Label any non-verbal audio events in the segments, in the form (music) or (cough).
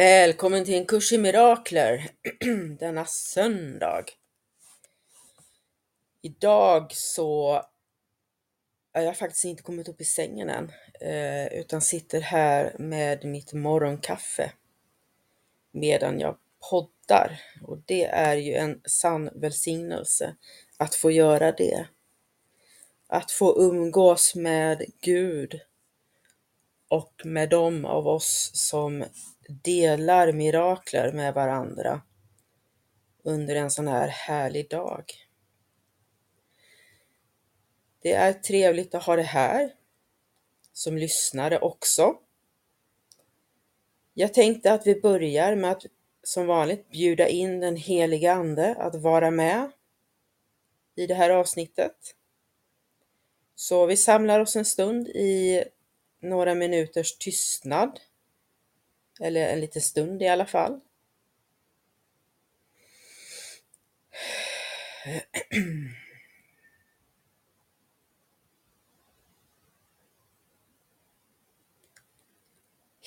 Välkommen till en kurs i mirakler (clears throat) denna söndag. Idag så har jag faktiskt inte kommit upp i sängen än eh, utan sitter här med mitt morgonkaffe medan jag poddar och det är ju en sann välsignelse att få göra det. Att få umgås med Gud och med dem av oss som delar mirakler med varandra under en sån här härlig dag. Det är trevligt att ha det här som lyssnare också. Jag tänkte att vi börjar med att som vanligt bjuda in den heliga Ande att vara med i det här avsnittet. Så vi samlar oss en stund i några minuters tystnad eller en liten stund i alla fall.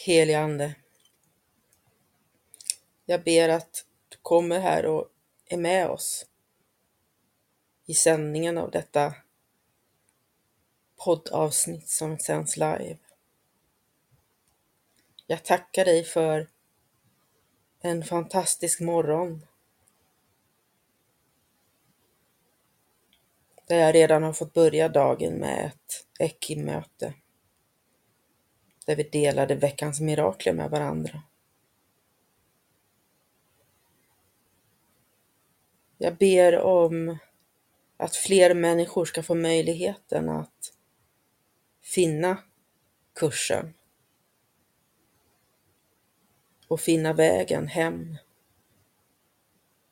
Helige Ande. Jag ber att du kommer här och är med oss i sändningen av detta poddavsnitt som sänds live. Jag tackar dig för en fantastisk morgon. Där jag redan har fått börja dagen med ett Ekim-möte. Där vi delade veckans mirakler med varandra. Jag ber om att fler människor ska få möjligheten att finna kursen och finna vägen hem.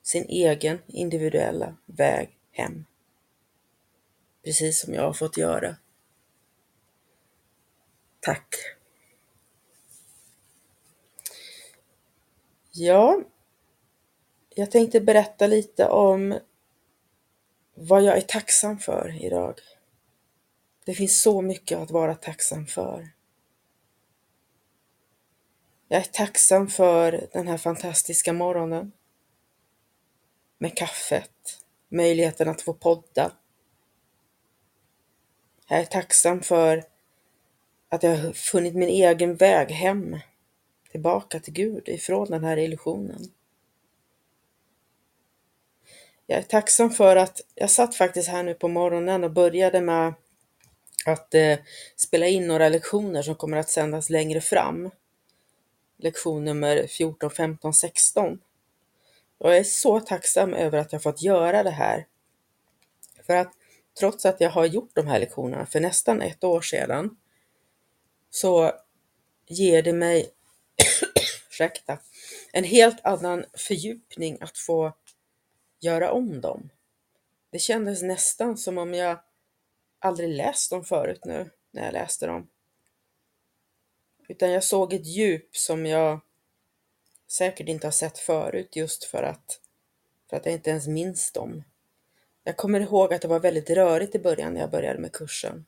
Sin egen individuella väg hem. Precis som jag har fått göra. Tack. Ja, jag tänkte berätta lite om vad jag är tacksam för idag. Det finns så mycket att vara tacksam för. Jag är tacksam för den här fantastiska morgonen. Med kaffet, möjligheten att få podda. Jag är tacksam för att jag har funnit min egen väg hem, tillbaka till Gud ifrån den här illusionen. Jag är tacksam för att jag satt faktiskt här nu på morgonen och började med att eh, spela in några lektioner som kommer att sändas längre fram lektion nummer 14, 15, 16. Jag är så tacksam över att jag fått göra det här. För att trots att jag har gjort de här lektionerna för nästan ett år sedan så ger det mig (coughs) ursäkta, en helt annan fördjupning att få göra om dem. Det kändes nästan som om jag aldrig läst dem förut nu när jag läste dem. Utan jag såg ett djup som jag säkert inte har sett förut just för att, för att jag inte ens minns dem. Jag kommer ihåg att det var väldigt rörigt i början när jag började med kursen.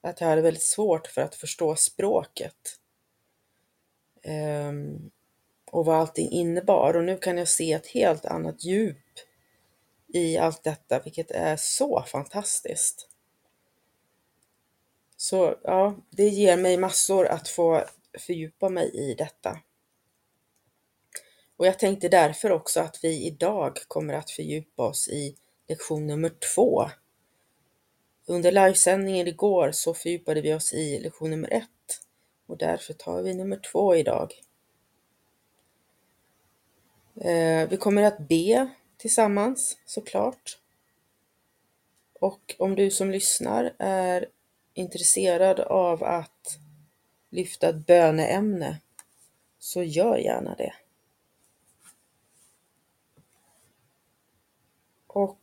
Att jag hade väldigt svårt för att förstå språket. Um, och vad allting innebar. Och nu kan jag se ett helt annat djup i allt detta, vilket är så fantastiskt. Så ja, det ger mig massor att få fördjupa mig i detta. Och jag tänkte därför också att vi idag kommer att fördjupa oss i lektion nummer två. Under livesändningen igår så fördjupade vi oss i lektion nummer ett och därför tar vi nummer två idag. Eh, vi kommer att be tillsammans såklart. Och om du som lyssnar är intresserad av att lyfta ett böneämne så gör gärna det. Och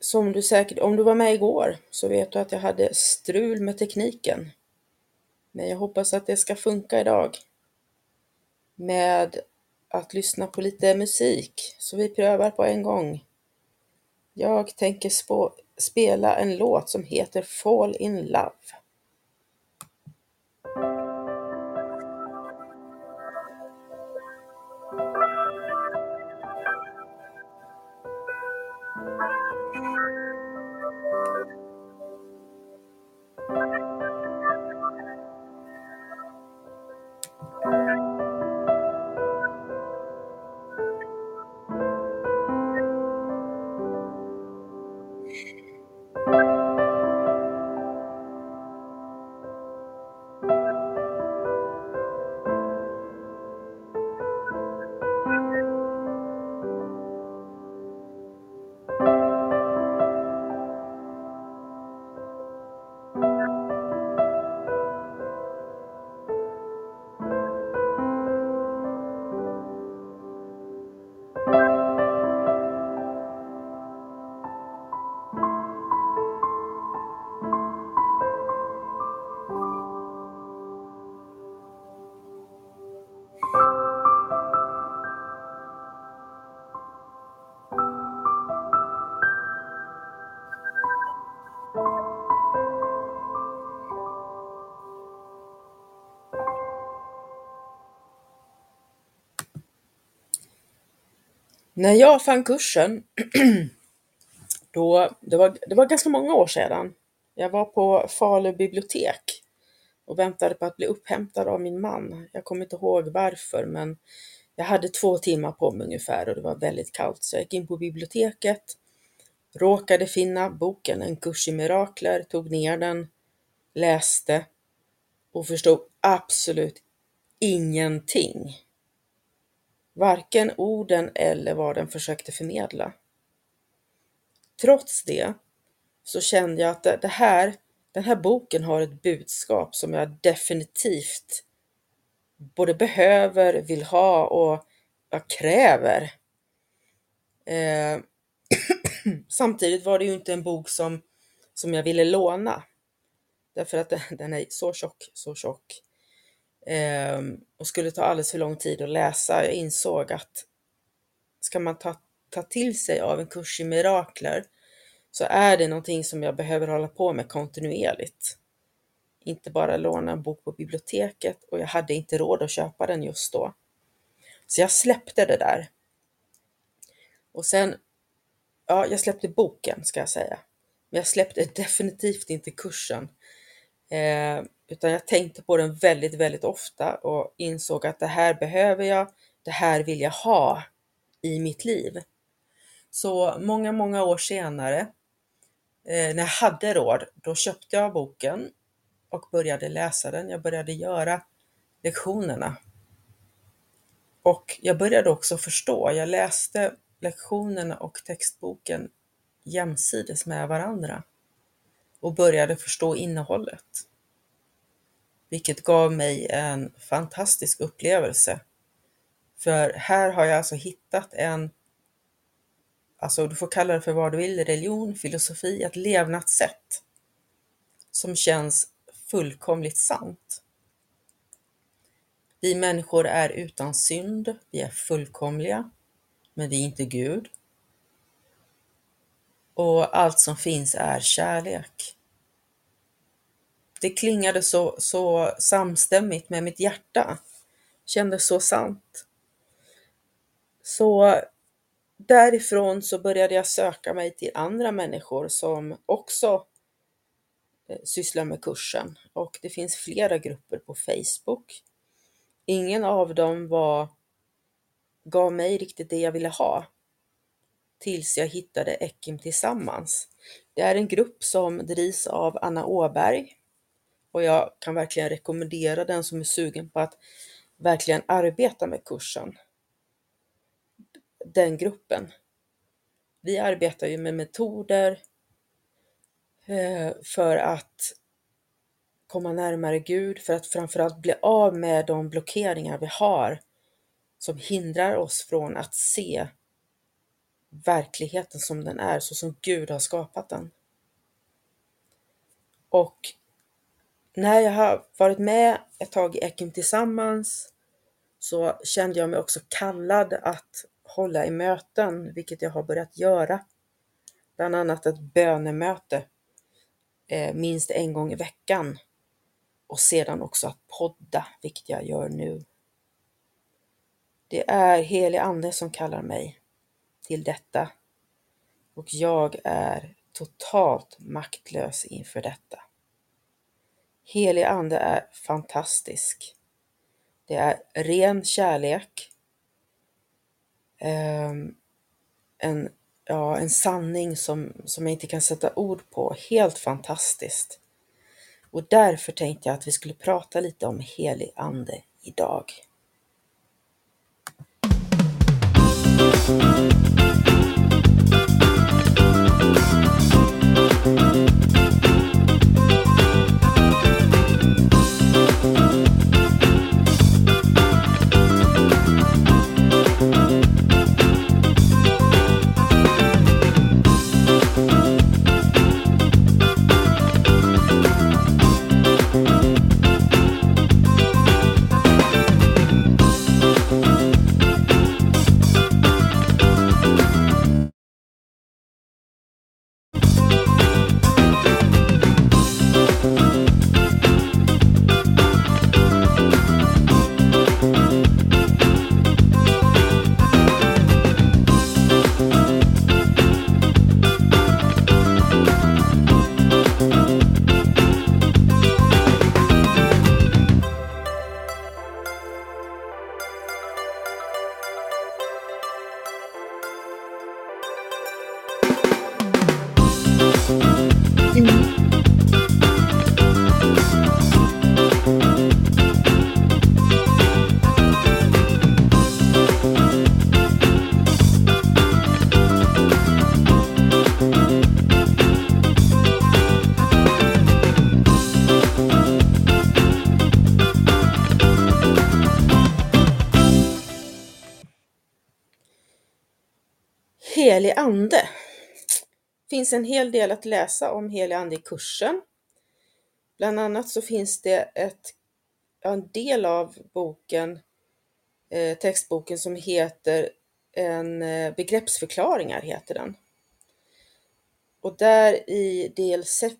som du säkert, om du var med igår så vet du att jag hade strul med tekniken. Men jag hoppas att det ska funka idag. Med att lyssna på lite musik, så vi prövar på en gång. Jag tänker spå spela en låt som heter Fall in Love. När jag fann kursen, (clears throat) då, det, var, det var ganska många år sedan. Jag var på Falu bibliotek och väntade på att bli upphämtad av min man. Jag kommer inte ihåg varför, men jag hade två timmar på mig ungefär och det var väldigt kallt, så jag gick in på biblioteket, råkade finna boken En kurs i mirakler, tog ner den, läste och förstod absolut ingenting. Varken orden eller vad den försökte förmedla. Trots det så kände jag att det här, den här boken har ett budskap som jag definitivt både behöver, vill ha och jag kräver. Eh, (clears throat) samtidigt var det ju inte en bok som, som jag ville låna. Därför att den, den är så tjock, så tjock. Ehm, och skulle ta alldeles för lång tid att läsa. Jag insåg att ska man ta, ta till sig av en kurs i mirakler så är det någonting som jag behöver hålla på med kontinuerligt. Inte bara låna en bok på biblioteket och jag hade inte råd att köpa den just då. Så jag släppte det där. Och sen, ja, jag släppte boken ska jag säga. Men jag släppte definitivt inte kursen. Eh, utan jag tänkte på den väldigt, väldigt ofta och insåg att det här behöver jag, det här vill jag ha i mitt liv. Så många, många år senare, eh, när jag hade råd, då köpte jag boken och började läsa den. Jag började göra lektionerna. Och jag började också förstå. Jag läste lektionerna och textboken jämsides med varandra och började förstå innehållet vilket gav mig en fantastisk upplevelse. För här har jag alltså hittat en, alltså du får kalla det för vad du vill, religion, filosofi, ett levnadssätt som känns fullkomligt sant. Vi människor är utan synd, vi är fullkomliga, men vi är inte Gud. Och allt som finns är kärlek det klingade så, så samstämmigt med mitt hjärta. Kändes så sant. Så därifrån så började jag söka mig till andra människor som också eh, sysslar med kursen och det finns flera grupper på Facebook. Ingen av dem var, gav mig riktigt det jag ville ha tills jag hittade Ekim tillsammans. Det är en grupp som drivs av Anna Åberg och jag kan verkligen rekommendera den som är sugen på att verkligen arbeta med kursen. Den gruppen. Vi arbetar ju med metoder eh, för att komma närmare Gud, för att framförallt bli av med de blockeringar vi har som hindrar oss från att se verkligheten som den är, så som Gud har skapat den. Och när jag har varit med ett tag i Ekim tillsammans så kände jag mig också kallad att hålla i möten, vilket jag har börjat göra. Bland annat ett bönemöte eh, minst en gång i veckan och sedan också att podda, vilket jag gör nu. Det är helig ande som kallar mig till detta och jag är totalt maktlös inför detta. Helig ande är fantastisk. Det är ren kärlek. Ehm, en, ja, en sanning som, som jag inte kan sätta ord på. Helt fantastiskt. Och därför tänkte jag att vi skulle prata lite om helig ande idag. Finns en hel del att läsa om helig ande i kursen. Bland annat så finns det ett, en del av boken, eh, textboken som heter en eh, begreppsförklaringar heter den. Och där i del 6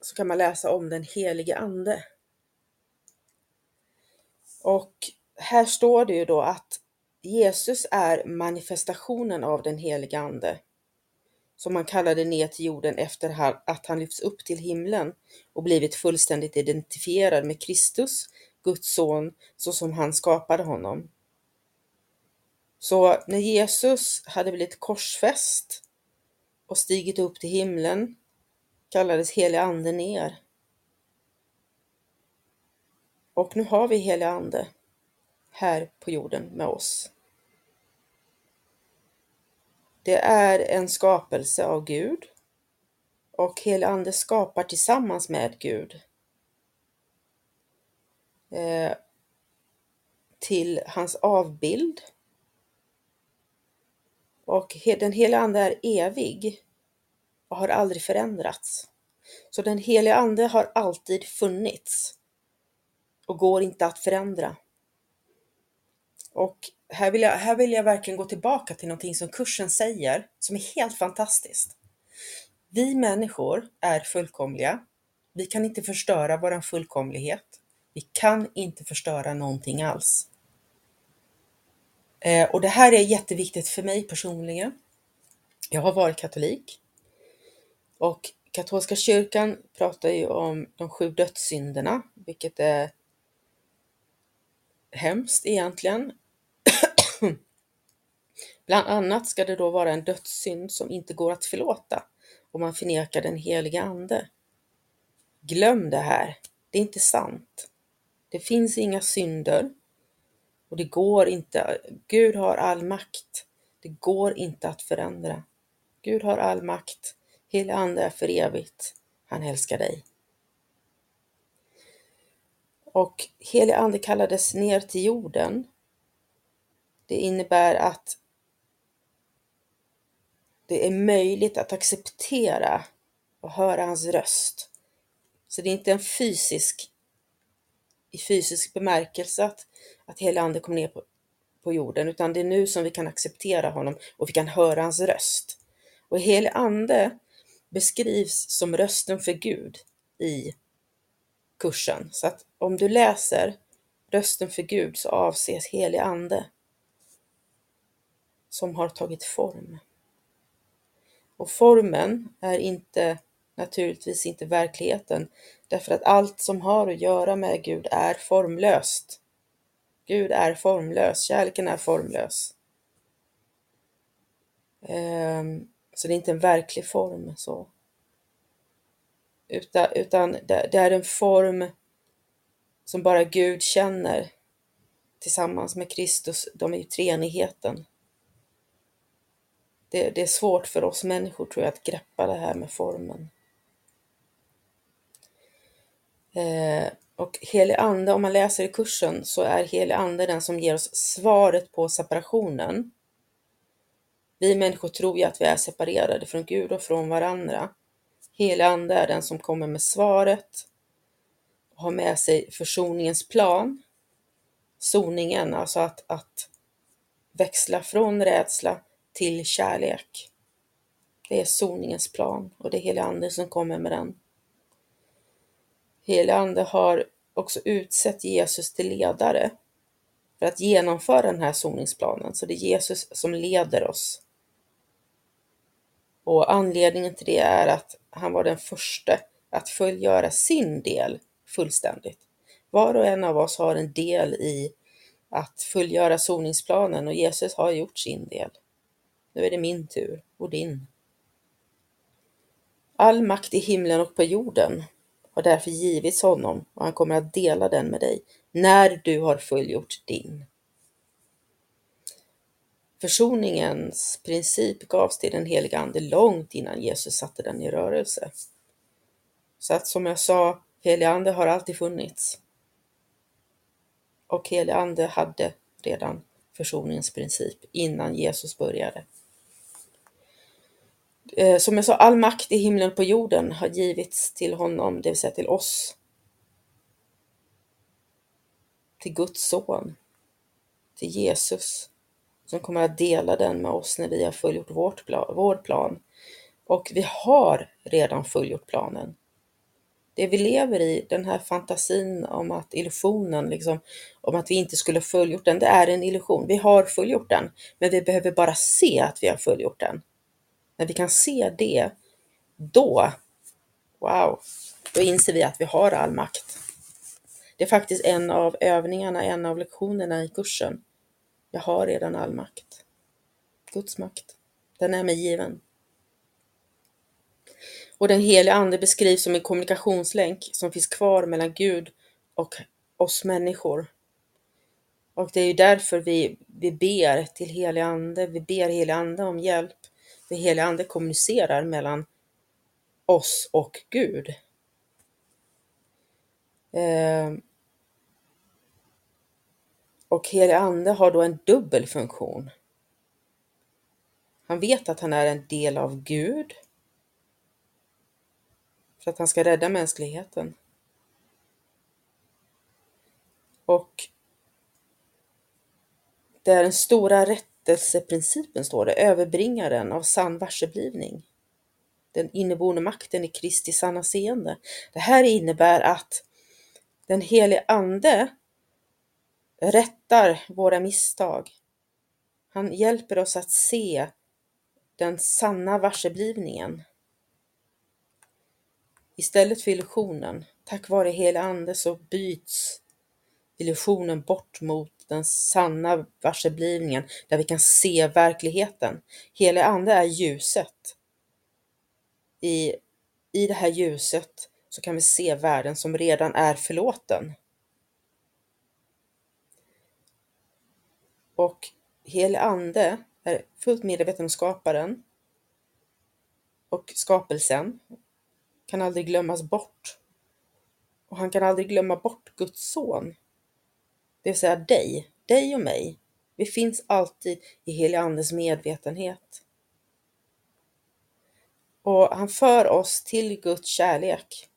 så kan man läsa om den helige ande. Och här står det ju då att Jesus är manifestationen av den Helige Ande, som han kallade ner till jorden efter att han lyfts upp till himlen och blivit fullständigt identifierad med Kristus, Guds son, så som han skapade honom. Så när Jesus hade blivit korsfäst och stigit upp till himlen kallades helig ande ner. Och nu har vi helig ande här på jorden med oss. Det är en skapelse av Gud och helig ande skapar tillsammans med Gud eh, till hans avbild. Och den heliga ande är evig och har aldrig förändrats. Så den heliga ande har alltid funnits och går inte att förändra. Och här vill, jag, här vill jag verkligen gå tillbaka till någonting som kursen säger, som är helt fantastiskt. Vi människor är fullkomliga. Vi kan inte förstöra vår fullkomlighet. Vi kan inte förstöra någonting alls. Eh, och det här är jätteviktigt för mig personligen. Jag har varit katolik och katolska kyrkan pratar ju om de sju dödssynderna, vilket är hemskt egentligen. Bland annat ska det då vara en dödssynd som inte går att förlåta om man förnekar den heliga Ande. Glöm det här, det är inte sant. Det finns inga synder och det går inte. Gud har all makt. Det går inte att förändra. Gud har all makt. Hela Ande är för evigt. Han älskar dig. Och helig Ande kallades ner till jorden. Det innebär att det är möjligt att acceptera och höra hans röst. Så det är inte en fysisk, i fysisk bemärkelse att, att helig ande kom ner på, på jorden, utan det är nu som vi kan acceptera honom och vi kan höra hans röst. Och helig ande beskrivs som rösten för Gud i kursen. Så att om du läser rösten för Gud så avses helig ande som har tagit form. Och formen är inte naturligtvis inte verkligheten, därför att allt som har att göra med Gud är formlöst. Gud är formlös, kärleken är formlös. Ehm, så det är inte en verklig form så. Utan, utan det är en form som bara Gud känner tillsammans med Kristus. De är ju treenigheten det, det är svårt för oss människor tror jag att greppa det här med formen. Eh, och helig ande, om man läser i kursen så är helig ande den som ger oss svaret på separationen. Vi människor tror ju att vi är separerade från Gud och från varandra. Helig ande är den som kommer med svaret och har med sig försoningens plan. Soningen, alltså att, att växla från rädsla till kärlek. Det är soningens plan och det är helig ande som kommer med den. Helig ande har också utsett Jesus till ledare för att genomföra den här soningsplanen. Så det är Jesus som leder oss. Och anledningen till det är att han var den första att fullgöra sin del fullständigt. Var och en av oss har en del i att fullgöra soningsplanen och Jesus har gjort sin del. Nu är det min tur och din. All makt i himlen och på jorden har därför givits honom och han kommer att dela den med dig när du har fullgjort din. Försoningens princip gavs till den heliga Ande långt innan Jesus satte den i rörelse. Så att som jag sa, helig Ande har alltid funnits. Och helig Ande hade redan försoningens princip innan Jesus började. Eh, som jag sa, all makt i himlen och på jorden har givits till honom, det vill säga till oss. Till Guds son, till Jesus, som kommer att dela den med oss när vi har fullgjort vårt plan, vår plan. Och vi har redan fullgjort planen. Det vi lever i, den här fantasin om att illusionen, liksom, om att vi inte skulle ha fullgjort den, det är en illusion. Vi har fullgjort den, men vi behöver bara se att vi har fullgjort den. När vi kan se det, då, wow, då inser vi att vi har all makt. Det är faktiskt en av övningarna, en av lektionerna i kursen. Jag har redan all makt. Guds makt. Den är mig given. Och den heliga Ande beskrivs som en kommunikationslänk som finns kvar mellan Gud och oss människor. Och det är ju därför vi, vi ber till helig Ande, vi ber helig Ande om hjälp den heliga Ande kommunicerar mellan oss och Gud. Eh, och helig Ande har då en dubbel funktion. Han vet att han är en del av Gud för att han ska rädda mänskligheten. Och det är den stora rättelseprincipen, står det, överbringaren av sann varseblivning. Den inneboende makten i Kristi sanna seende. Det här innebär att den helige Ande rättar våra misstag Han hjälper oss att se den sanna varseblivningen. Istället för illusionen, tack vare helig ande så byts illusionen bort mot den sanna varseblivningen där vi kan se verkligheten. Helig ande är ljuset. I, I det här ljuset så kan vi se världen som redan är förlåten. Och helig ande är fullt medveten om skaparen och skapelsen kan aldrig glömmas bort. Och han kan aldrig glömma bort Guds son. Det vill säga dig, dig och mig. Vi finns alltid i helig andes medvetenhet. Och han för oss till Guds kärlek.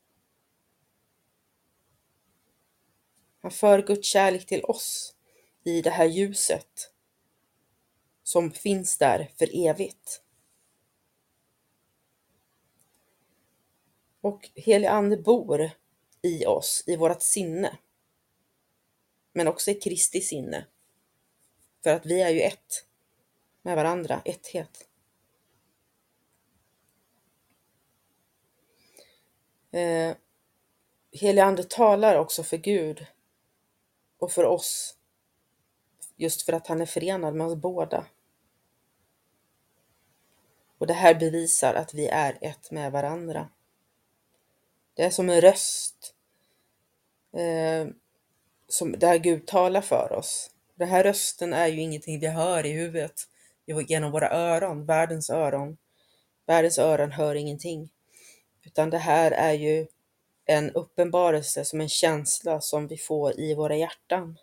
Han för Guds kärlek till oss i det här ljuset som finns där för evigt. Och helig ande bor i oss, i vårt sinne. Men också i Kristi sinne. För att vi är ju ett med varandra, etthet. Eh, helig ande talar också för Gud och för oss. Just för att han är förenad med oss båda. Och det här bevisar att vi är ett med varandra. Det är som en röst eh, som, där Gud talar för oss. Den här rösten är ju ingenting vi hör i huvudet genom våra öron, världens öron. Världens öron hör ingenting. Utan det här är ju en uppenbarelse som en känsla som vi får i våra hjärtan.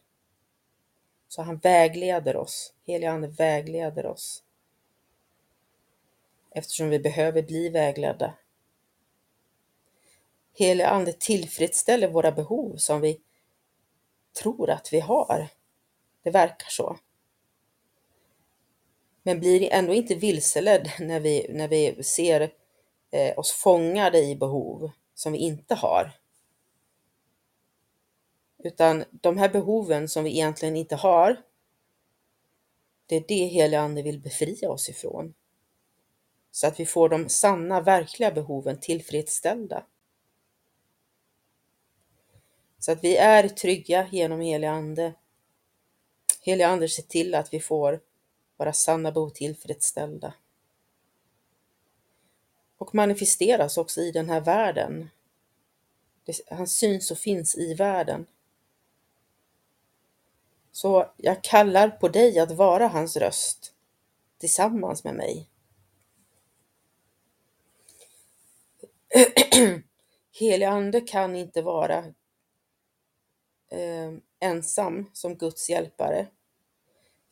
Så han vägleder oss, helig ande vägleder oss. Eftersom vi behöver bli vägledda. Helig ande tillfredsställer våra behov som vi tror att vi har. Det verkar så. Men blir ändå inte vilseledd när vi, när vi ser eh, oss fångade i behov som vi inte har. Utan de här behoven som vi egentligen inte har, det är det heliga Ande vill befria oss ifrån. Så att vi får de sanna, verkliga behoven tillfredsställda. Så att vi är trygga genom helig Ande. Helig Ande ser till att vi får våra sanna behov tillfredsställda. Och manifesteras också i den här världen. Han syns och finns i världen. Så jag kallar på dig att vara hans röst tillsammans med mig. (clears throat) Helig Ande kan inte vara eh, ensam som Guds hjälpare.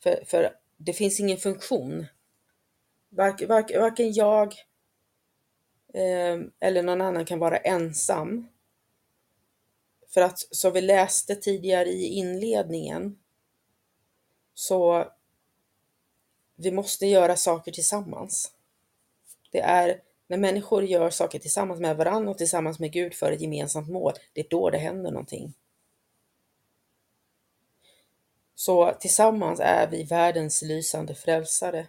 För, för det finns ingen funktion. Varken, varken, varken jag eh, eller någon annan kan vara ensam. För att som vi läste tidigare i inledningen så vi måste göra saker tillsammans. Det är när människor gör saker tillsammans med varandra och tillsammans med Gud för ett gemensamt mål, det är då det händer någonting. Så tillsammans är vi världens lysande frälsare.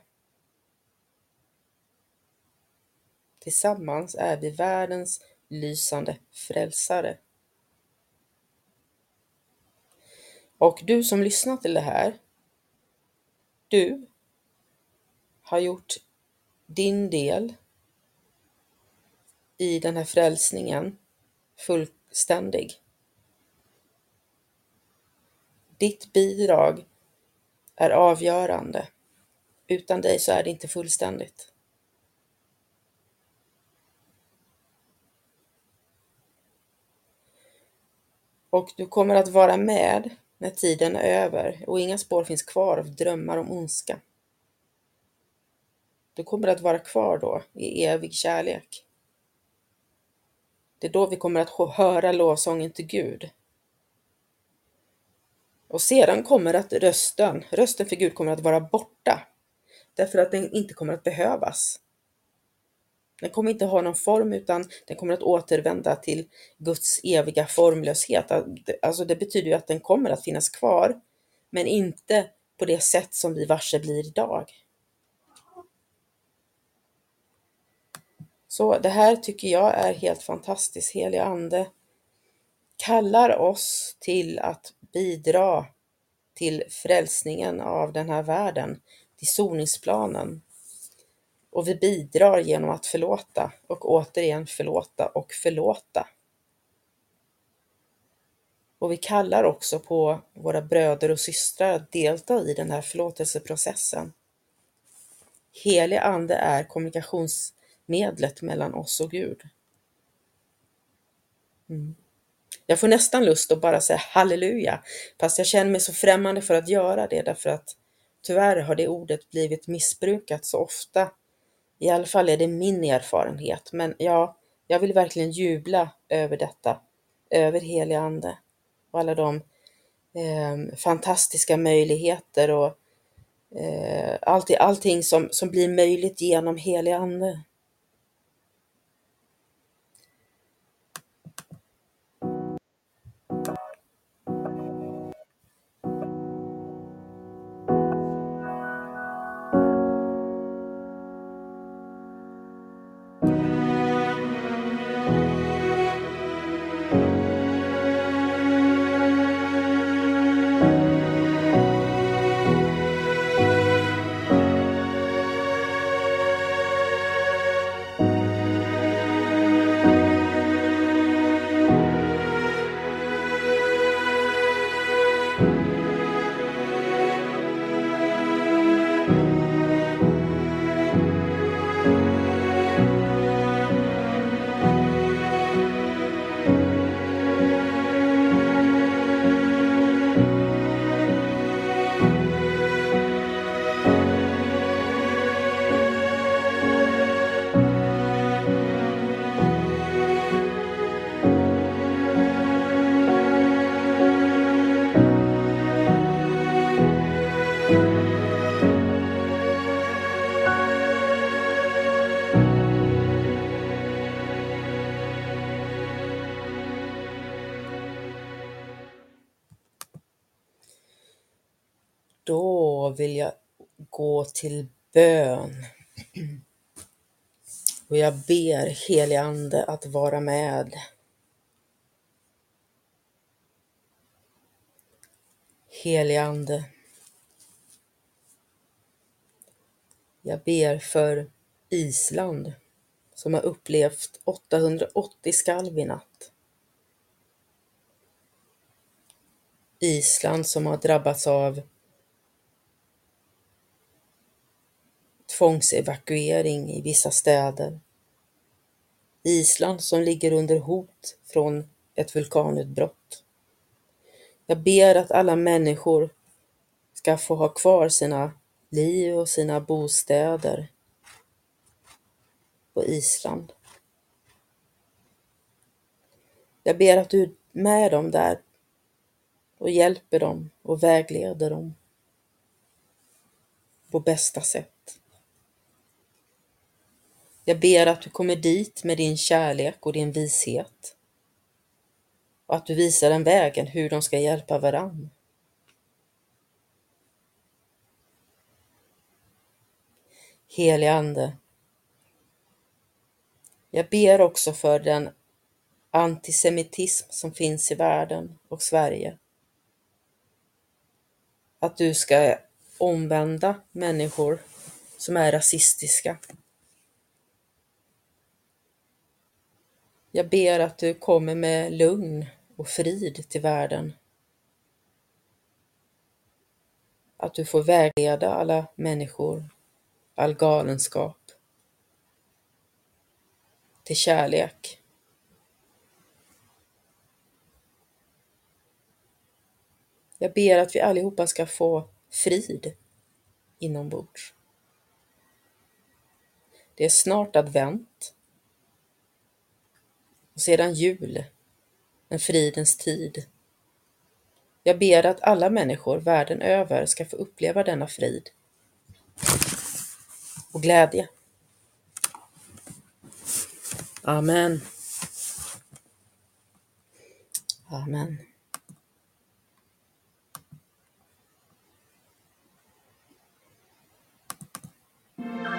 Tillsammans är vi världens lysande frälsare. Och du som lyssnar till det här, du har gjort din del i den här frälsningen fullständig. Ditt bidrag är avgörande. Utan dig så är det inte fullständigt. Och du kommer att vara med när tiden är över och inga spår finns kvar av drömmar om ondska. Du kommer att vara kvar då i evig kärlek. Det är då vi kommer att höra lovsången till Gud och sedan kommer att rösten, rösten för Gud kommer att vara borta. Därför att den inte kommer att behövas. Den kommer inte ha någon form utan den kommer att återvända till Guds eviga formlöshet. Alltså det betyder ju att den kommer att finnas kvar, men inte på det sätt som vi varse blir idag. Så det här tycker jag är helt fantastiskt. Helig Ande kallar oss till att bidra till frälsningen av den här världen, till soningsplanen. Och vi bidrar genom att förlåta och återigen förlåta och förlåta. Och vi kallar också på våra bröder och systrar att delta i den här förlåtelseprocessen. Helig Ande är kommunikationsmedlet mellan oss och Gud. Mm. Jag får nästan lust att bara säga halleluja, fast jag känner mig så främmande för att göra det därför att tyvärr har det ordet blivit missbrukat så ofta. I alla fall är det min erfarenhet, men ja, jag vill verkligen jubla över detta, över helig ande och alla de eh, fantastiska möjligheter och eh, allting, allting som, som blir möjligt genom helig ande. Vill jag gå till bön. Och jag ber helig Ande att vara med. Helig Ande. Jag ber för Island som har upplevt 880 skalv i natt. Island som har drabbats av tvångsevakuering i vissa städer. Island som ligger under hot från ett vulkanutbrott. Jag ber att alla människor ska få ha kvar sina liv och sina bostäder på Island. Jag ber att du är med dem där och hjälper dem och vägleder dem på bästa sätt. Jag ber att du kommer dit med din kärlek och din vishet. Och att du visar den vägen hur de ska hjälpa varann. Helige Ande. Jag ber också för den antisemitism som finns i världen och Sverige. Att du ska omvända människor som är rasistiska Jag ber att du kommer med lugn och frid till världen. Att du får vägleda alla människor, all galenskap, till kärlek. Jag ber att vi allihopa ska få frid inombords. Det är snart advent och sedan jul, en fridens tid. Jag ber att alla människor världen över ska få uppleva denna frid och glädje. Amen. Amen. Mm.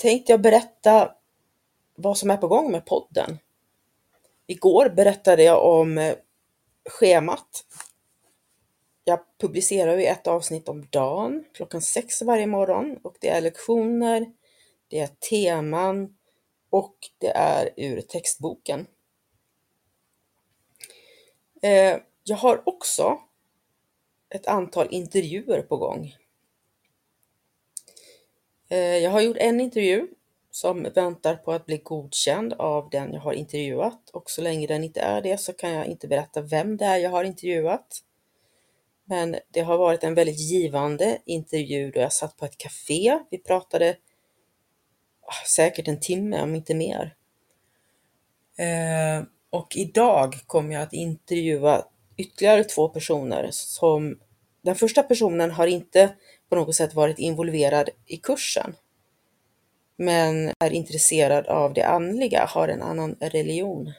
Tänkte jag berätta vad som är på gång med podden. Igår berättade jag om eh, schemat. Jag publicerar ju ett avsnitt om dagen klockan sex varje morgon och det är lektioner, det är teman och det är ur textboken. Eh, jag har också ett antal intervjuer på gång. Eh, jag har gjort en intervju som väntar på att bli godkänd av den jag har intervjuat och så länge den inte är det så kan jag inte berätta vem det är jag har intervjuat. Men det har varit en väldigt givande intervju då jag satt på ett café. Vi pratade ah, säkert en timme, om inte mer. Eh, och idag kommer jag att intervjua ytterligare två personer som den första personen har inte på något sätt varit involverad i kursen men är intresserad av det andliga, har en annan religion.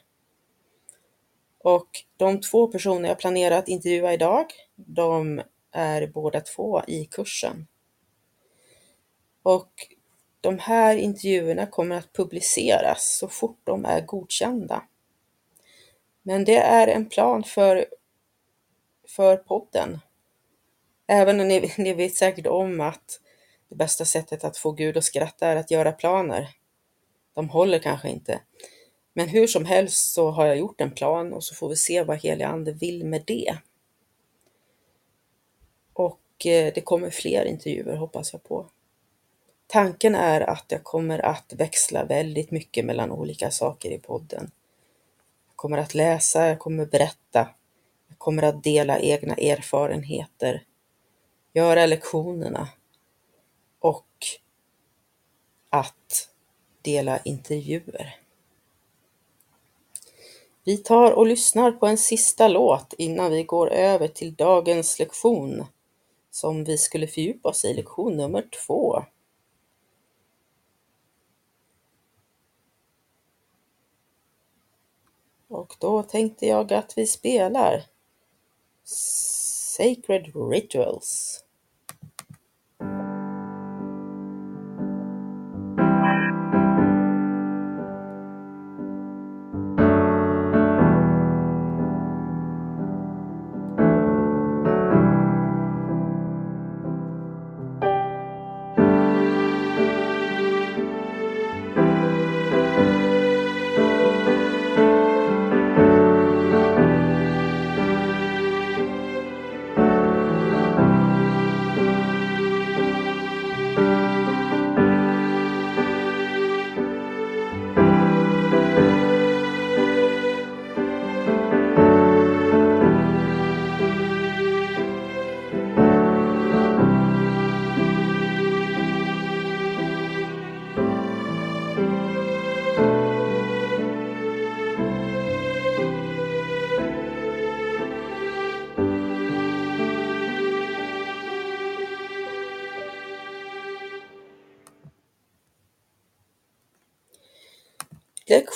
Och de två personer jag planerar att intervjua idag, de är båda två i kursen. Och de här intervjuerna kommer att publiceras så fort de är godkända. Men det är en plan för, för podden. Även om ni, (laughs) ni vet säkert om att det bästa sättet att få Gud att skratta är att göra planer. De håller kanske inte. Men hur som helst så har jag gjort en plan och så får vi se vad heliga Ande vill med det. Och eh, det kommer fler intervjuer hoppas jag på. Tanken är att jag kommer att växla väldigt mycket mellan olika saker i podden. Jag kommer att läsa, jag kommer berätta, jag kommer att dela egna erfarenheter, göra lektionerna och att dela intervjuer. Vi tar och lyssnar på en sista låt innan vi går över till dagens lektion som vi skulle fördjupa oss i, lektion nummer två. Och då tänkte jag att vi spelar Sacred Rituals.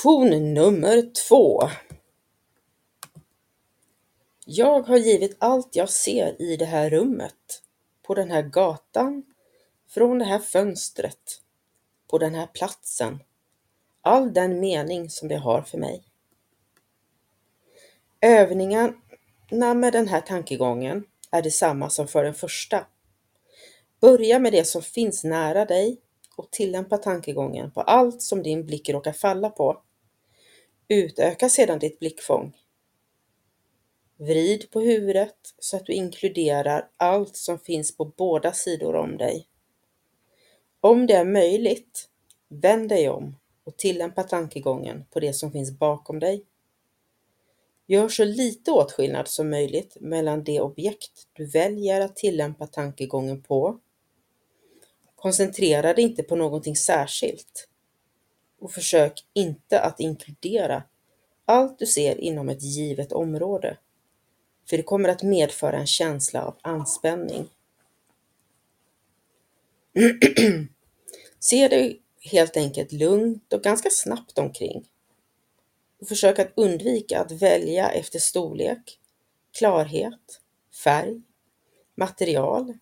Lektion nummer två. Jag har givit allt jag ser i det här rummet, på den här gatan, från det här fönstret, på den här platsen, all den mening som det har för mig. Övningarna med den här tankegången är detsamma som för den första. Börja med det som finns nära dig och tillämpa tankegången på allt som din blick råkar falla på. Utöka sedan ditt blickfång. Vrid på huvudet så att du inkluderar allt som finns på båda sidor om dig. Om det är möjligt, vänd dig om och tillämpa tankegången på det som finns bakom dig. Gör så lite åtskillnad som möjligt mellan det objekt du väljer att tillämpa tankegången på Koncentrera dig inte på någonting särskilt och försök inte att inkludera allt du ser inom ett givet område, för det kommer att medföra en känsla av anspänning. (clears throat) Se dig helt enkelt lugnt och ganska snabbt omkring och försök att undvika att välja efter storlek, klarhet, färg, material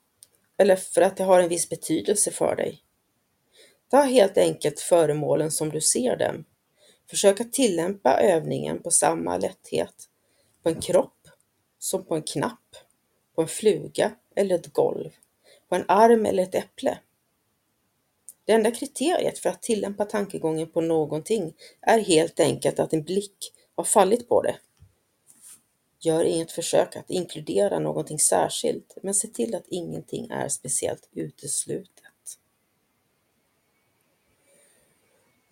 eller för att det har en viss betydelse för dig. Ta helt enkelt föremålen som du ser dem. Försök att tillämpa övningen på samma lätthet på en kropp som på en knapp, på en fluga eller ett golv, på en arm eller ett äpple. Det enda kriteriet för att tillämpa tankegången på någonting är helt enkelt att en blick har fallit på det. Gör inget försök att inkludera någonting särskilt, men se till att ingenting är speciellt uteslutet.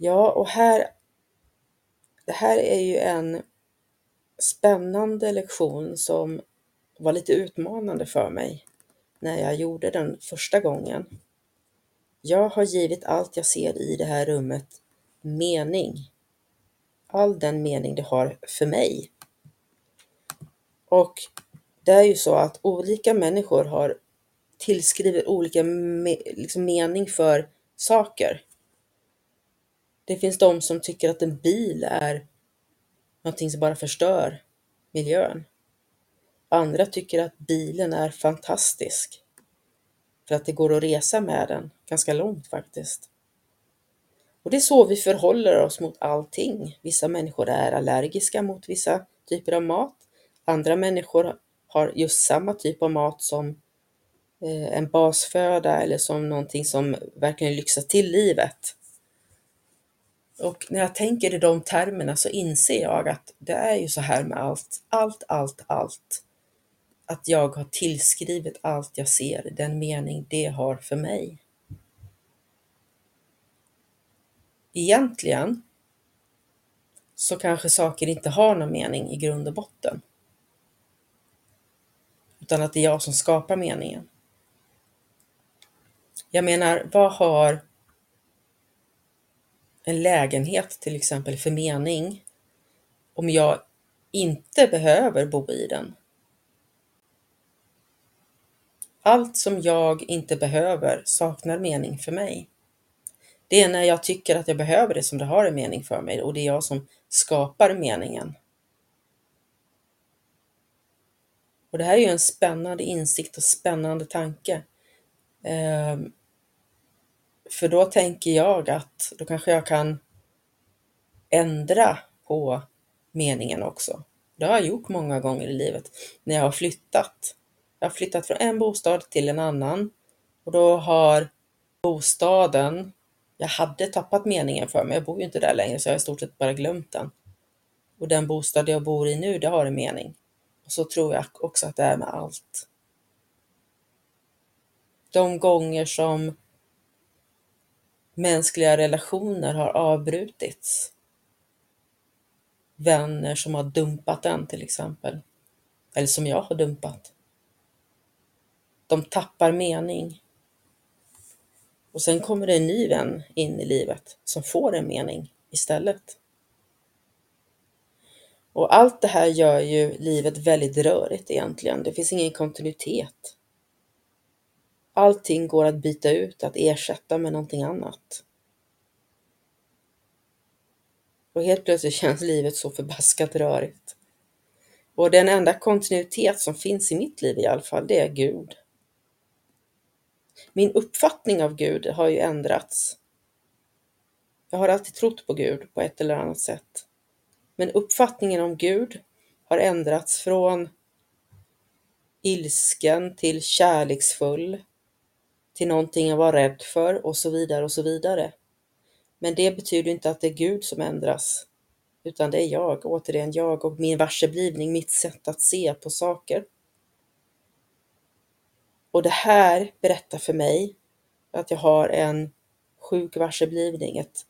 Ja, och här, det här är ju en spännande lektion som var lite utmanande för mig när jag gjorde den första gången. Jag har givit allt jag ser i det här rummet mening. All den mening det har för mig. Och det är ju så att olika människor har tillskriver olika me liksom mening för saker. Det finns de som tycker att en bil är någonting som bara förstör miljön. Andra tycker att bilen är fantastisk för att det går att resa med den ganska långt faktiskt. Och det är så vi förhåller oss mot allting. Vissa människor är allergiska mot vissa typer av mat. Andra människor har just samma typ av mat som eh, en basföda eller som någonting som verkligen lyxar till livet. Och när jag tänker i de termerna så inser jag att det är ju så här med allt, allt, allt, allt. Att jag har tillskrivit allt jag ser den mening det har för mig. Egentligen så kanske saker inte har någon mening i grund och botten. Utan att det är jag som skapar meningen. Jag menar, vad har en lägenhet till exempel för mening om jag inte behöver bo i den? Allt som jag inte behöver saknar mening för mig. Det är när jag tycker att jag behöver det som det har en mening för mig och det är jag som skapar meningen. Och det här är ju en spännande insikt och spännande tanke. Ehm, för då tänker jag att då kanske jag kan ändra på meningen också. Det har jag gjort många gånger i livet när jag har flyttat. Jag har flyttat från en bostad till en annan och då har bostaden, jag hade tappat meningen för mig, jag bor ju inte där längre så jag har i stort sett bara glömt den. Och den bostad jag bor i nu, det har en mening. Och så tror jag också att det är med allt. De gånger som mänskliga relationer har avbrutits. Vänner som har dumpat en till exempel. Eller som jag har dumpat. De tappar mening. Och sen kommer det en ny vän in i livet som får en mening istället. Och allt det här gör ju livet väldigt rörigt egentligen. Det finns ingen kontinuitet. Allting går att byta ut, att ersätta med någonting annat. Och helt plötsligt känns livet så förbaskat rörigt. Och den enda kontinuitet som finns i mitt liv i alla fall, det är Gud. Min uppfattning av Gud har ju ändrats. Jag har alltid trott på Gud på ett eller annat sätt. Men uppfattningen om Gud har ändrats från ilsken till kärleksfull, till någonting jag var rädd för och så vidare och så vidare. Men det betyder inte att det är Gud som ändras, utan det är jag, återigen jag och min varseblivning, mitt sätt att se på saker. Och det här berättar för mig att jag har en sjuk varseblivning, ett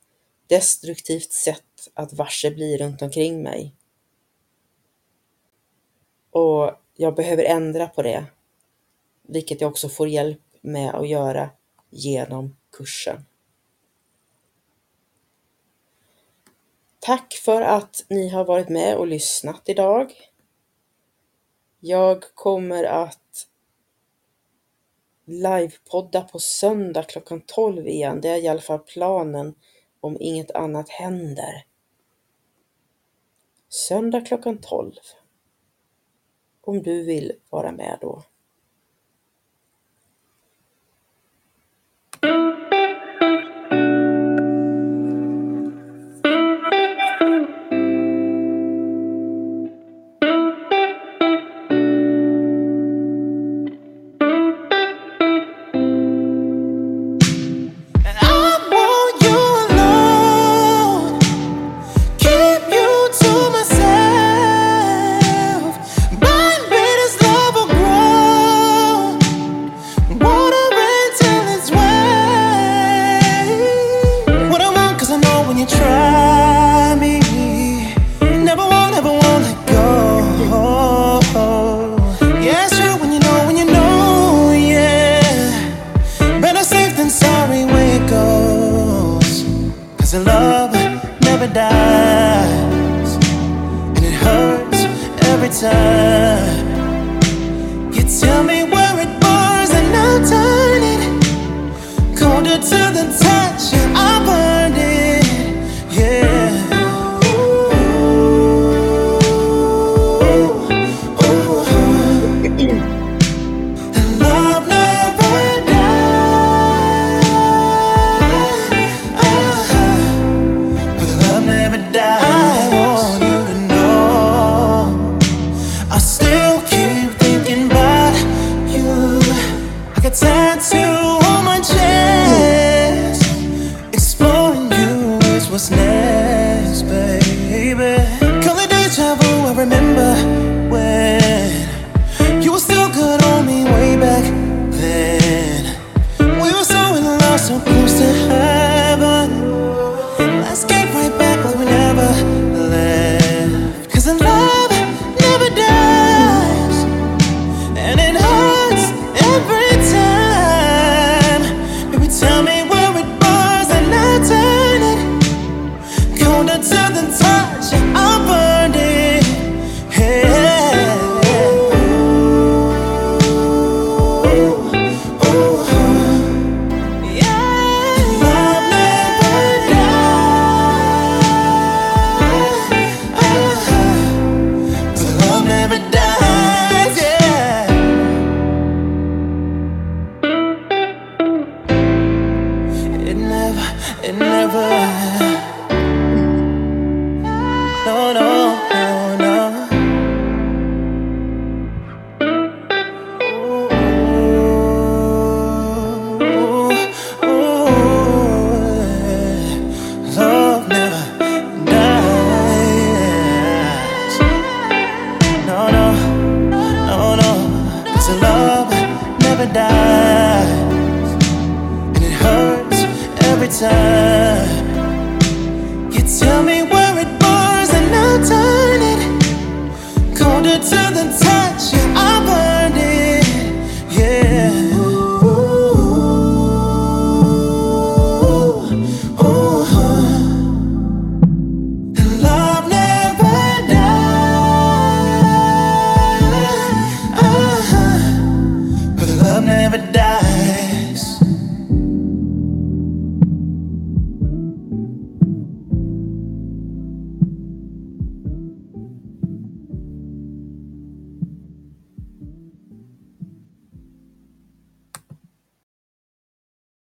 destruktivt sätt att varse bli runt omkring mig. Och jag behöver ändra på det, vilket jag också får hjälp med att göra genom kursen. Tack för att ni har varit med och lyssnat idag. Jag kommer att livepodda på söndag klockan 12 igen. Det är i alla fall planen om inget annat händer. Söndag klockan 12. Om du vill vara med då.